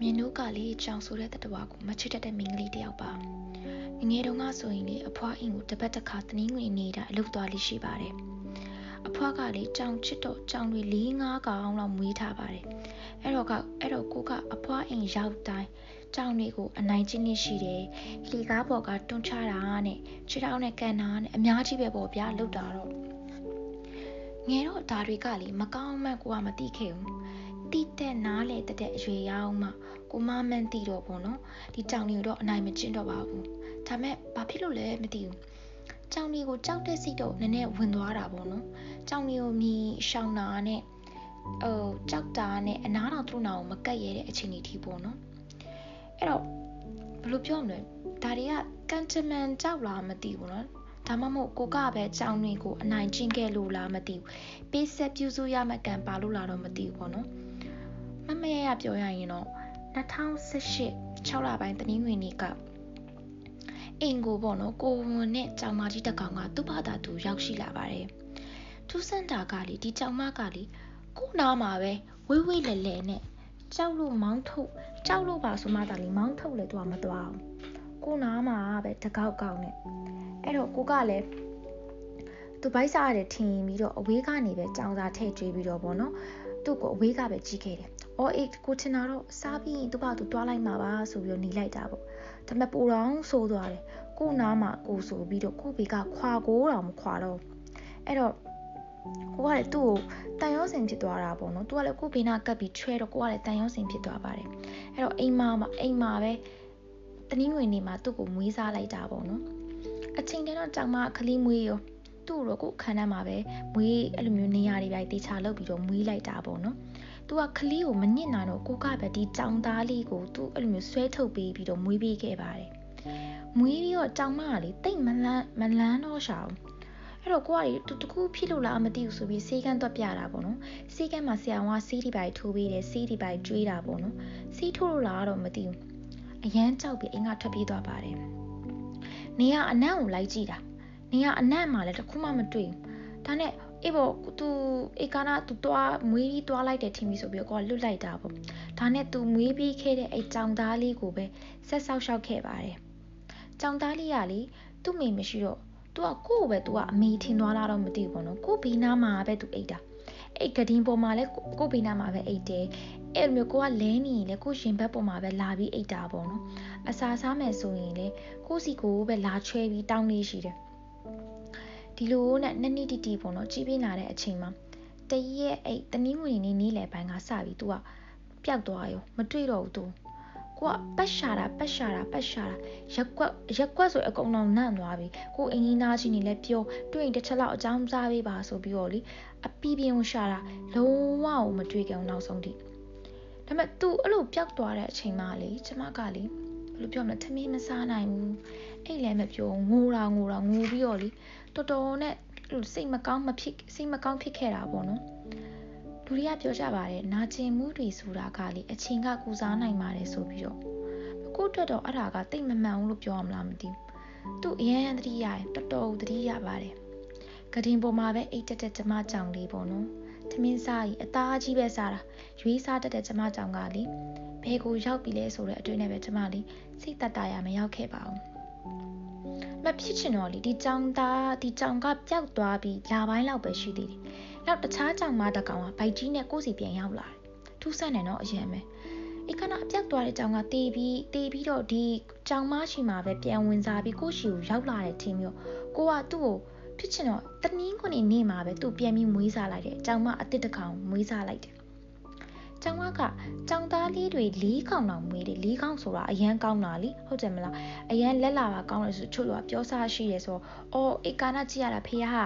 မြင်တို့ကလေကြောင်ဆိုတဲ့တတဝါကိုမချစ်တတ်တဲ့မိန်းကလေးတယောက်ပါငငယ်တုန်းကဆိုရင်လေအဖွားအိမ်ကိုတစ်ပတ်တစ်ခါတနင်္ဂနွေနေတာအလုပ်သွားလိရှိပါတယ်အဖွားကလေကြောင်ချစ်တော့ကြောင်တွေ၄၅ကောင်လောက်မွေးထားပါတယ်အဲ့တော့ကအဲ့တော့ကိုကအဖွားအိမ်ရောက်တိုင်းကြောင်တွေကိုအနိုင်ကျင့်နေရှိတယ်လှီကားပေါ်ကတွန်းချတာနဲ့ခြေထောက်နဲ့ကန်တာနဲ့အများကြီးပဲပေါ့ဗျာလောက်တာတော့ငယ်တော့ဒါတွေကလေမကောင်းမှန်းကိုကမသိခဲ့ဘူး တိတက်နားလေတက်တဲ့အရွယ်ရောက်မှကိုမမှန်းသိတော့ပေါ့နော်ဒီကြောင်တွေကိုတော့အနိုင်မကျင့်တော့ပါဘူးဒါမဲ့ဘာဖြစ်လို့လဲမသိဘူးကြောင်တွေကိုကြောက်တဲ့စိတ်တော့နည်းနည်းဝင်သွားတာပေါ့နော်ကြောင်တွေကိုမြည်ရှောင်းတာနဲ့ဟိုကြောက်တာနဲ့အနားတော်သူ့နာကိုမကတ်ရတဲ့အခြေအနေထိပေါ့နော်အဲ့တော့ဘယ်လိုပြောမလဲဒါတွေကကန်တမန်ကြောက်လားမသိဘူးနော်ဒါမှမဟုတ်ကိုကပဲကြောင်တွေကိုအနိုင်ကျင့်ခဲ့လို့လားမသိဘူးပေးဆက်ပြုစုရမှကံပါလို့လားတော့မသိဘူးပေါ့နော် မမရရပြောရရင်တော့2018 6လပိုင်းတနင်္ဂနွေနေ့ကအိမ်ကိုပေါ့နော်ကိုဝန်နဲ့ကြောင်မကြီးတစ်ကောင်ကသူ့ဘာသာသူရောက်ရှိလာပါတယ်ထူးဆန်းတာကလေဒီကြောင်မကလေကိုနားမှာပဲဝေးဝေးလဲလဲနဲ့ကြောက်လို့မောင်းထုတ်ကြောက်လို့ပါဆိုမှသာလေမောင်းထုတ်လေသူကမသွားအောင်ကိုနားမှာပဲတကောက်ကောက်နဲ့အဲ့တော့ကိုကလည်းသူဘိုက်စားရတယ်ထင်ပြီးတော့အဝေးကနေပဲကြောင်စာထည့်ကျွေးပြီးတော့ဗောနော် သူ့ကိုအဝေးကပဲကြီးခဲ့တယ်။အော်အေးကိုထင်တာတော့စားပြီးရင်သူ့ဘာသူတွားလိုက်မှာပါဆိုပြီးတော့หนีလိုက်တာပေါ့။ဒါပေမဲ့ပူတော်ဆိုးသွားတယ်။ကိုနားမှာကိုဆိုပြီးတော့ကိုဘေကခွာကိုတော့မခွာတော့အဲ့တော့ကိုကလည်းသူ့ကိုတန်ရောစင်ဖြစ်သွားတာပေါ့နော်။ तू ကလည်းကိုဘေနာကပ်ပြီးချွဲတော့ကိုကလည်းတန်ရောစင်ဖြစ်သွားပါတယ်။အဲ့တော့အိမ်မှာအိမ်မှာပဲတနင်္ဂနွေနေ့မှာသူ့ကိုမွေးစားလိုက်တာပေါ့နော်။အချိန်တည်းတော့ကြောင်မခလီမွေးရော သူ့တော့ကိုခန်းထဲမှာပဲမွေးအဲ့လိုမျိုးနေရာတွေပဲတေချာလုပ်ပြီးတော့မွေးလိုက်တာပေါ့နော်။ तू ကခလီကိုမညစ်နိုင်တော့ကိုကပဲဒီကြောင်သားလေးကိုသူ့အဲ့လိုမျိုးဆွဲထုတ်ပေးပြီးတော့မွေးပေးခဲ့ပါတယ်။မွေးပြီးတော့ကြောင်မကလေတိတ်မလန်းမလန်းတော့ရှာဘူး။အဲ့တော့ကိုကလေတူတကူဖြစ်လို့လားမသိဘူးဆိုပြီးစေးကန်းတော့ပြတာပေါ့နော်။စေးကန်းမှာဆရာကစီးဒီပိုင်ထိုးပေးတယ်စီးဒီပိုင်ကျွေးတာပေါ့နော်။စီးထိုးလို့လားတော့မသိဘူး။အရန်ကြောက်ပြီးအိမ်ကထွက်ပြေးသွားပါတယ်။နေကအနံ့ကိုလိုက်ကြည့်တာ။ နေရအနက်မှလည်းတခုမှမတွေ့ဘူးဒါနဲ့အေးပေါ့သူအေကာနာသူတွားမွေးပြီးတွားလိုက်တယ်ထင်ပြီဆိုပြီးတော့လွတ်လိုက်တာပေါ့ဒါနဲ့သူမွေးပြီးခဲ့တဲ့အဲ့ကြောင်သားလေးကိုပဲဆက်ဆောက်ရှောက်ခဲ့ပါတယ်ကြောင်သားလေးကလေသူ့မိမရှိတော့သူကကို့ကိုပဲသူကအမေထင်သွားလားတော့မသိဘူးပေါ့နော်ကိုဘီနာမှာပဲသူအိတ်တာအဲ့ကဒင်းပေါ်မှာလဲကိုဘီနာမှာပဲအိတ်တယ်အဲ့လိုမျိုးကိုကလဲနေရင်လဲကိုရှင်ဘက်ပေါ်မှာပဲလာပြီးအိတ်တာပေါ့နော်အစာစားမယ်ဆိုရင်လဲကိုစီကိုပဲလာချွဲပြီးတောင်းနေရှိတယ် ဒီလိုနဲ့နှစ်နှစ်တီတီပေါ့နော်ကြီးပြင်းလာတဲ့အချိန်မှာတရက်အဲ့တနည်းငွေနေနေလေပိုင်းကစပြီး तू ကပျောက်သွားရောမတွေ့တော့ဘူး तू ကိုကပတ်ရှာတာပတ်ရှာတာပတ်ရှာတာရက်ကွက်ရက်ကွက်ဆိုအကုန်လုံးနန့်သွားပြီကိုအင်းကြီးနားချင်းနေလဲပြောတွေ့ရင်တစ်ချက်လောက်အကြောင်းစားပေးပါဆိုပြီးတော့လေအပီးပြင်းရှာတာလုံးဝမတွေ့ကြအောင်နောက်ဆုံးထိဒါပေမဲ့ तू အဲ့လိုပျောက်သွားတဲ့အချိန်မှလေကျမကလေဘယ်လိုပြောမလဲထမင်းမစားနိုင်ဘူးအဲ့လည်းမပြောငိုတာငိုတာငိုပြီးတော့လေ တော်တော်နဲ့စိတ်မကောင်းမဖြစ်စိတ်မကောင်းဖြစ်ခဲ့တာပေါ့နော်လူတွေကပြောကြပါတယ်နာကျင်မှုတွေဆိုတာကလေအချိန်ကကူစားနိုင်ပါတယ်ဆိုပြီးတော့ကိုအတွက်တော့အဲ့ဒါကတိတ်မမှန်ဘူးလို့ပြောရမလားမသိဘူးသူ့အရန်သတိရတယ်တော်တော်သတိရပါတယ်ကတင်ပေါ်မှာပဲအိတ်တက်တက်ကျမကြောင်လေးပေါ့နော်သမင်းစားကြီးအသားကြီးပဲစားတာရွေးစားတက်တဲ့ကျမကြောင်ကလေဘဲကိုရောက်ပြီလဲဆိုတဲ့အတွင်းနဲ့ပဲကျမလေးစိတ်တတရမရောက်ခဲ့ပါဘူး မဖြစ်ချင်တော့လေဒီကြောင်သားဒီကြောင်ကပျောက်သွားပြီးလာပိုင်းလောက်ပဲရှိသေးတယ်။နောက်တခြားကြောင်မတကောင်ကဗိုက်ကြီးနဲ့ကိုယ်စီပြန်ရောက်လာတယ်။ထူးဆန်းတယ်နော်အရင်ပဲ။ဧကနာအပြောက်သွားတဲ့ကြောင်ကတေးပြီးတေးပြီးတော့ဒီကြောင်မရှိမှာပဲပြန်ဝင်စားပြီးကိုရှိကိုရောက်လာတဲ့ထင်မျိုးကိုကသူ့ကိုဖြစ်ချင်တော့တနင်းခွနေနေမှာပဲသူ့ပြန်ပြီးမွေးစားလိုက်တယ်။ကြောင်မအစ်စ်တကောင်မွေးစားလိုက်တယ် ကျောင်းမကကျောင်းသားလေးတွေ၄កောင်တောင်မွေးတယ်၄កောင်ဆိုတာအရန်ကောင်းတာလीဟုတ်တယ်မလားအရန်လက်လာပါကောင်းတယ်ဆိုချုပ်လို့ပြောစားရှိတယ်ဆိုတော့အော်အေကာနာကြည့်ရတာဖေဟာ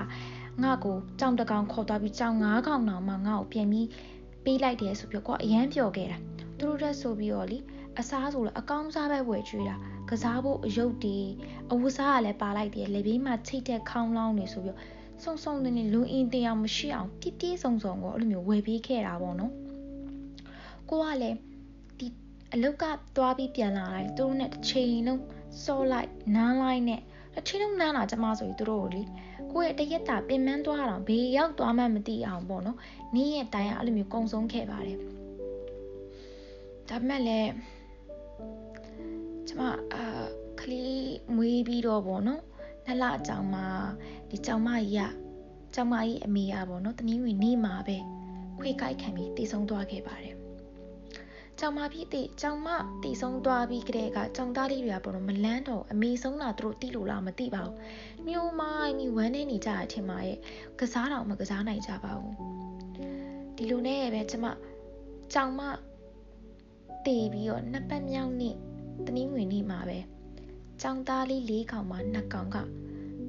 ငါ့ကိုကြောင်တကောင်ခေါ်သွားပြီးကြောင်၅កောင်တောင်မှငါ့ကိုပြန်ပြီးပေးလိုက်တယ်ဆိုပြီးကွာအရန်ပျော်ခဲ့တာသူတို့တက်ဆိုပြီးတော့လीအစားဆိုလည်းအကောင်းစားပဲဝယ်ကျွေးတာကစားဖို့အယုတ်တီအဝတ်စားကလည်းပါလိုက်တယ်လေဘေးမှာချိတ်တဲ့ခေါင်းလောင်းနေဆိုပြီးစုံစုံနေလူအင်းတရားမရှိအောင်ပြည့်ပြည့်စုံစုံကိုအဲ့လိုမျိုးဝယ်ပေးခဲ့တာပေါ့နော် ကိုကလည်းဒီအလုတ်ကသွားပြီးပြန်လာတိုင်းသူတို့နဲ့တစ်ချိန်လုံးစောလိုက်နမ်းလိုက်နဲ့တစ်ချိန်လုံးနမ်းလာကျမဆိုပြီးသူတို့ကိုလေကိုရဲ့တရက်တာပင်ပန်းသွားတော့ဘေးရောက်သွားမှမသိအောင်ပေါ့နော်နေ့ရက်တိုင်းအဲ့လိုမျိုးကုံဆုံးခဲ့ပါတယ်ဒါပေမဲ့လည်းကျမအာကလေးမွေးပြီးတော့ဗောနော်နှစ်လအကြောင်းမှာဒီကြောင်မကြီးကကြောင်မကြီးအမေကဗောနော်တနည်းဝင်နေမှာပဲခွေကိုက်ခံပြီးတည်ဆုံးသွားခဲ့ပါတယ် ကြောင်မပြီးတည်ကြောင်မတည်ဆုံးသွားပြီးကတည်းကကြောင်သားလေးတွေကပေါ့နော်မလန်းတော့အမေဆုံးတာသူတို့တိလို့လားမသိပါဘူးမျိုးမိုင်းပြီးဝမ်းနေနေကြတဲ့အထင်မှာရဲ့ကစားတော်မကစားနိုင်ကြပါဘူးဒီလိုနဲ့ပဲကျမကြောင်မတည်ပြီးတော့နှစ်ပတ်မြောက်နေ့တနည်းဝင်နေမှာပဲကြောင်သားလေးလေးကောင်မှနှစ်ကောင်က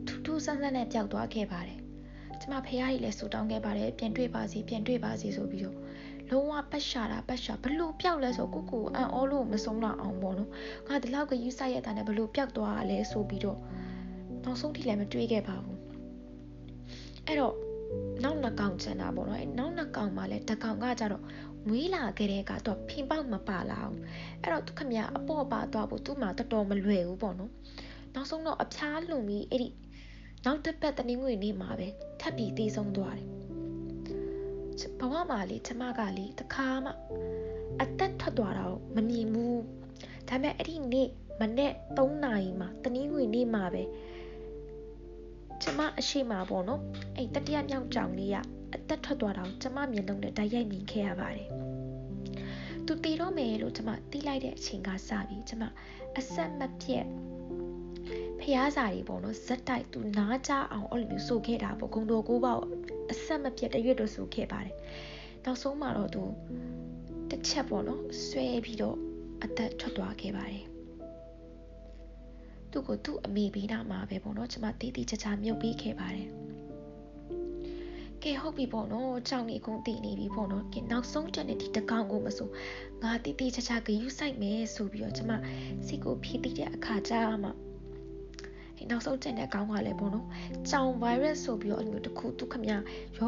ထူးထူးဆန်းဆန်းနဲ့ပျောက်သွားခဲ့ပါတယ်ကျမဖះကြီးလည်းဆူတောင်းခဲ့ပါတယ်ပြန်တွေ့ပါစီပြန်တွေ့ပါစီဆိုပြီးတော့ လုံးဝပတ်ရှာတာပတ်ရှာဘလို့ပျောက်လဲဆိုကိုကိုအန်အောလို့မဆုံးတော့အောင်ပေါ့နော်ငါဒီလောက်ကယူဆိုင်ရတာနဲ့ဘလို့ပျောက်သွားရလဲဆိုပြီးတော့နောက်ဆုံးထိလည်းမတွေးခဲ့ပါဘူးအဲ့တော့နောက်နှစ်ကောင်ကျန်တာပေါ့နော်အဲ့နောက်နှစ်ကောင်မှလည်းတကောင်ကကြတော့မွေးလာခဲ့တဲ့ကတော့ဖင်ပေါက်မပါလာအောင်အဲ့တော့သူခမရအပေါ့ပါသွားဖို့သူ့မှာတော်တော်မလွယ်ဘူးပေါ့နော်နောက်ဆုံးတော့အဖျားလွန်ပြီးအဲ့ဒီနောက်တစ်ပတ်တနင်္ဂနွေနေ့မှာပဲထပ်ပြီးတည်ဆုံးသွားတယ် ဘဝမှာလေကျမကလေတခါမှအသက်ထွက်သွားတာကိုမမြင်ဘူးဒါပေမဲ့အဲ့ဒီနေ့မနေ့3နာရီမှာတနင်္ဂနွေနေ့မှာပဲကျမအရှိမပေါ့နော်အဲ့တတိယမြောက်ကြောင်လေးကအသက်ထွက်သွားတာကိုကျမမျက်လုံးနဲ့တိုက်ရိုက်မြင်ခဲ့ရပါတယ်သူတည်တော့မယ်လို့ကျမတီးလိုက်တဲ့အချိန်ကစပြီးကျမအဆက်မပြတ်ဖျားစာတွေပေါ့နော်ဇက်တိုက်သူနားကြအောင်အဲ့လိုမျိုးဆိုခဲ့တာပေါ့ဂုံတော်ကိုပေါ့ အဆက်မပြတ်တရွတ်တော့ဆိုခဲ့ပါတယ်နောက်ဆုံးမှာတော့သူတစ်ချက်ပေါ့နော်ဆွဲပြီးတော့အသက်ထွက်သွားခဲ့ပါတယ်သူ့ကိုသူ့အမေပြီးနာမှာပဲပေါ့နော်ကျမတီးတီးချာချာမြုပ်ပြီးခဲ့ပါတယ်ကဲဟုတ်ပြီပေါ့နော်ကြောင်နေကုန်တည်နေပြီပေါ့နော်ကဲနောက်ဆုံးချက်နဲ့ဒီတကောင်ကိုမဆိုငါတီးတီးချာချာဂယူးဆိုင်မယ်ဆိုပြီးတော့ကျမစိတ်ကိုဖြည့်တည်တဲ့အခါကျမှ ဒီနောက်ဆုံးကျန်တဲ့ကောင်းကလည်းပေါ့နော်။ကြောင် virus ဆိုပြီးတော့အဲ့လိုတခုသူခမယော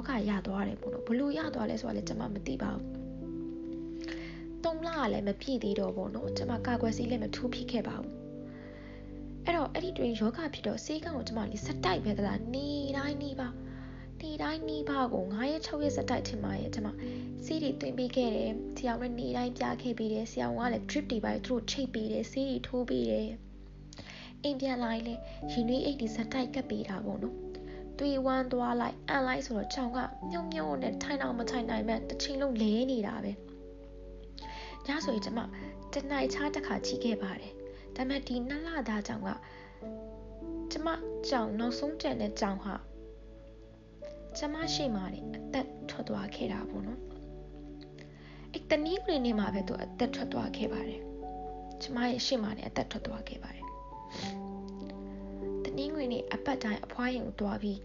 ဂရသွားတယ်ပေါ့နော်။ဘလို့ရသွားလဲဆိုတာလည်းကျွန်မမသိပါဘူး။တုံးလာကလည်းမပြည့်သေးတော့ပေါ့နော်။ကျွန်မကာကွယ်ဆေးလည်းမထိုးဖြစ်ခဲ့ပါဘူး။အဲ့တော့အဲ့ဒီတွင်ယောဂဖြစ်တော့ဆေးကန်းကိုကျွန်မလေးစက်တိုက်ပဲသလားနေတိုင်းနေပါဒီတိုင်းနီးပါကို9ရက်6ရက်စက်တိုက်ထင်ပါရဲ့ကျွန်မဆေးတွေတွင်ပေးခဲ့တယ်ဆရာဝန်နေတိုင်းပြခဲ့ပေးတယ်ဆရာဝန်ကလည်း drip တွေပါသူတို့ချိတ်ပေးတယ်ဆေးတွေထိုးပေးတယ် အိမ်ပြန်လာရင်လည်းရင်နွေးအိတ်ဒီဇက်တိုက်ကပ်ပေးတာပေါ့နော်တွေးဝမ်းသွားလိုက်အန်လိုက်ဆိုတော့ချောင်းကမြုံမြုံနဲ့ထိုင်အောင်မထိုင်နိုင်မဲ့တစ်ချိန်လုံးလဲနေတာပဲညဆိုရင်ကျမတနိုင်ချားတစ်ခါကြည့်ခဲ့ပါတယ်ဒါပေမဲ့ဒီနှစ်လသားကြောင့်ကကျမကြောင်နောက်ဆုံးကျန်တဲ့ကြောင်ဟာကျမရှိမှနေအသက်ထွက်သွားခဲ့တာပေါ့နော်အဲ့တနည်းကလေးနေမှာပဲသူအသက်ထွက်သွားခဲ့ပါတယ်ကျမရဲ့ရှေ့မှာနေအသက်ထွက်သွားခဲ့ပါတယ်တနည်းငွေနဲ့ အပတ်တိုင်းအဖွားရင်ကိုတွားပြီး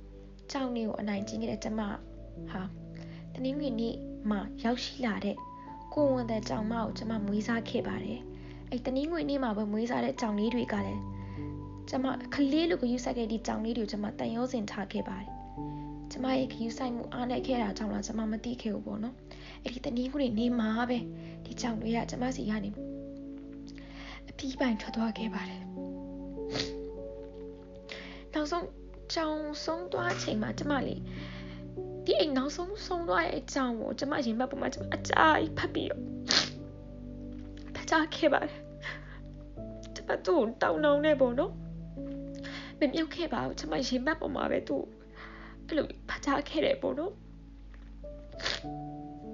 ကြောင်နေကိုအနိုင်ကျင့်ခဲ့တဲ့ကျမဟာတနည်းငွေနေ့မှာရောက်ရှိလာတဲ့ကိုဝန်တဲ့ကြောင်မကိုကျမမွေးစားခဲ့ပါတယ်အဲ့တနည်းငွေနေ့မှာပဲမွေးစားတဲ့ကြောင်လေးတွေကလည်းကျမကလေးလိုကယူဆိုင်ခဲ့ဒီကြောင်လေးတွေကိုကျမတန်ရုံးစင်ထားခဲ့ပါတယ်ကျမရဲ့ခယူဆိုင်မှုအားနဲ့ခဲ့တာကြောင့်လားကျမမသိခဲ့ဘူးပေါ့နော်အဲ့ဒီတနည်းငွေနေမှာပဲဒီကြောင်တွေကကျမစီကနေအပြီးပိုင်ထွက်သွားခဲ့ပါတယ် နောက်ဆုံးကြောင်ဆုံးသွားချိန်မှာကျမလေးဒီအိမ်နောက်ဆုံးဆုံးသွားရဲ့အကြောင်းကိုကျမရင်ဘတ်ပေါ်မှာကျမအကြိုက်ဖတ်ပြီးတော့ဖတ်ကြခဲ့ပါတယ်ကျမသူ့တောင်းတောင်းနေပေါ့နော်မမြုပ်ခဲ့ပါဘူးကျမရင်ဘတ်ပေါ်မှာပဲသူ့အဲ့လိုဖတ်ကြခဲ့တယ်ပေါ့နော်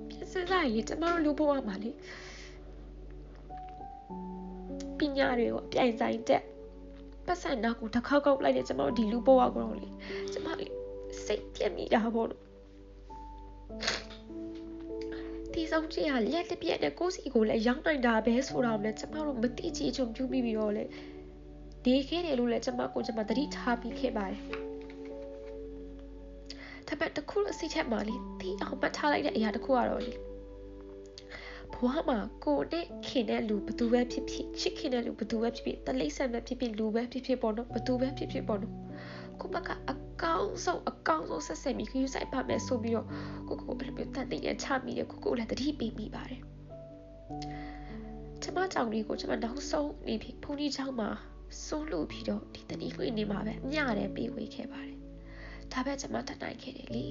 ပြစစားရင်ကျမတို့လူဘဝမှာလေပညာတွေကိုအပြိုင်ဆိုင်တက် ပတ်စံနောက်ကိုတစ်ခေါက်ခေါက်လိုက်တယ်ကျမတို့ဒီလူဘဝကိုတော့လေကျမလေစိတ်ပြက်မိတာပေါ့လို့ဒီဆောင်ကြီးကလက်တပြက်နဲ့ကိုစီကိုလည်းရောက်နိုင်တာပဲဆိုတော့လည်းကျမတို့မတိချီချုံပြူပြီးပြီးတော့လေဒီခဲ့တယ်လို့လည်းကျမကိုကျမသတိထားပြီးခဲ့ပါတယ်ဒါပေမဲ့တခုလို့စိတ်ချက်မှလေတီးအောင်ပတ်ထားလိုက်တဲ့အရာတခုကတော့လေ ဘဝမှာကိုနဲ့ခင်တဲ့လူဘသူပဲဖြစ်ဖြစ်ချစ်ခင်တဲ့လူဘသူပဲဖြစ်ဖြစ်တလိမ့်ဆန်ပဲဖြစ်ဖြစ်လူပဲဖြစ်ဖြစ်ပေါ့နော်ဘသူပဲဖြစ်ဖြစ်ပေါ့နော်ကိုဘကအကောင်းဆုံးအကောင်းဆုံးဆက်ဆက်ပြီးခရူးဆိုင်ပါမယ်ဆိုပြီးတော့ကိုကိုအဲ့လိုမျိုးတန်တင်ရချမိတယ်ကိုကိုလည်းတတိပေးမိပါတယ်ကျမကြောင့်လေးကိုကျမနောက်ဆုံးနေပြီဖုန်ကြီးချောင်းမှာစိုးလို့ပြီးတော့ဒီတတိခွေနေမှာပဲအမျှတယ်ပေးဝေခဲ့ပါတယ်ဒါပဲကျမတတ်နိုင်ခဲ့တယ်လေ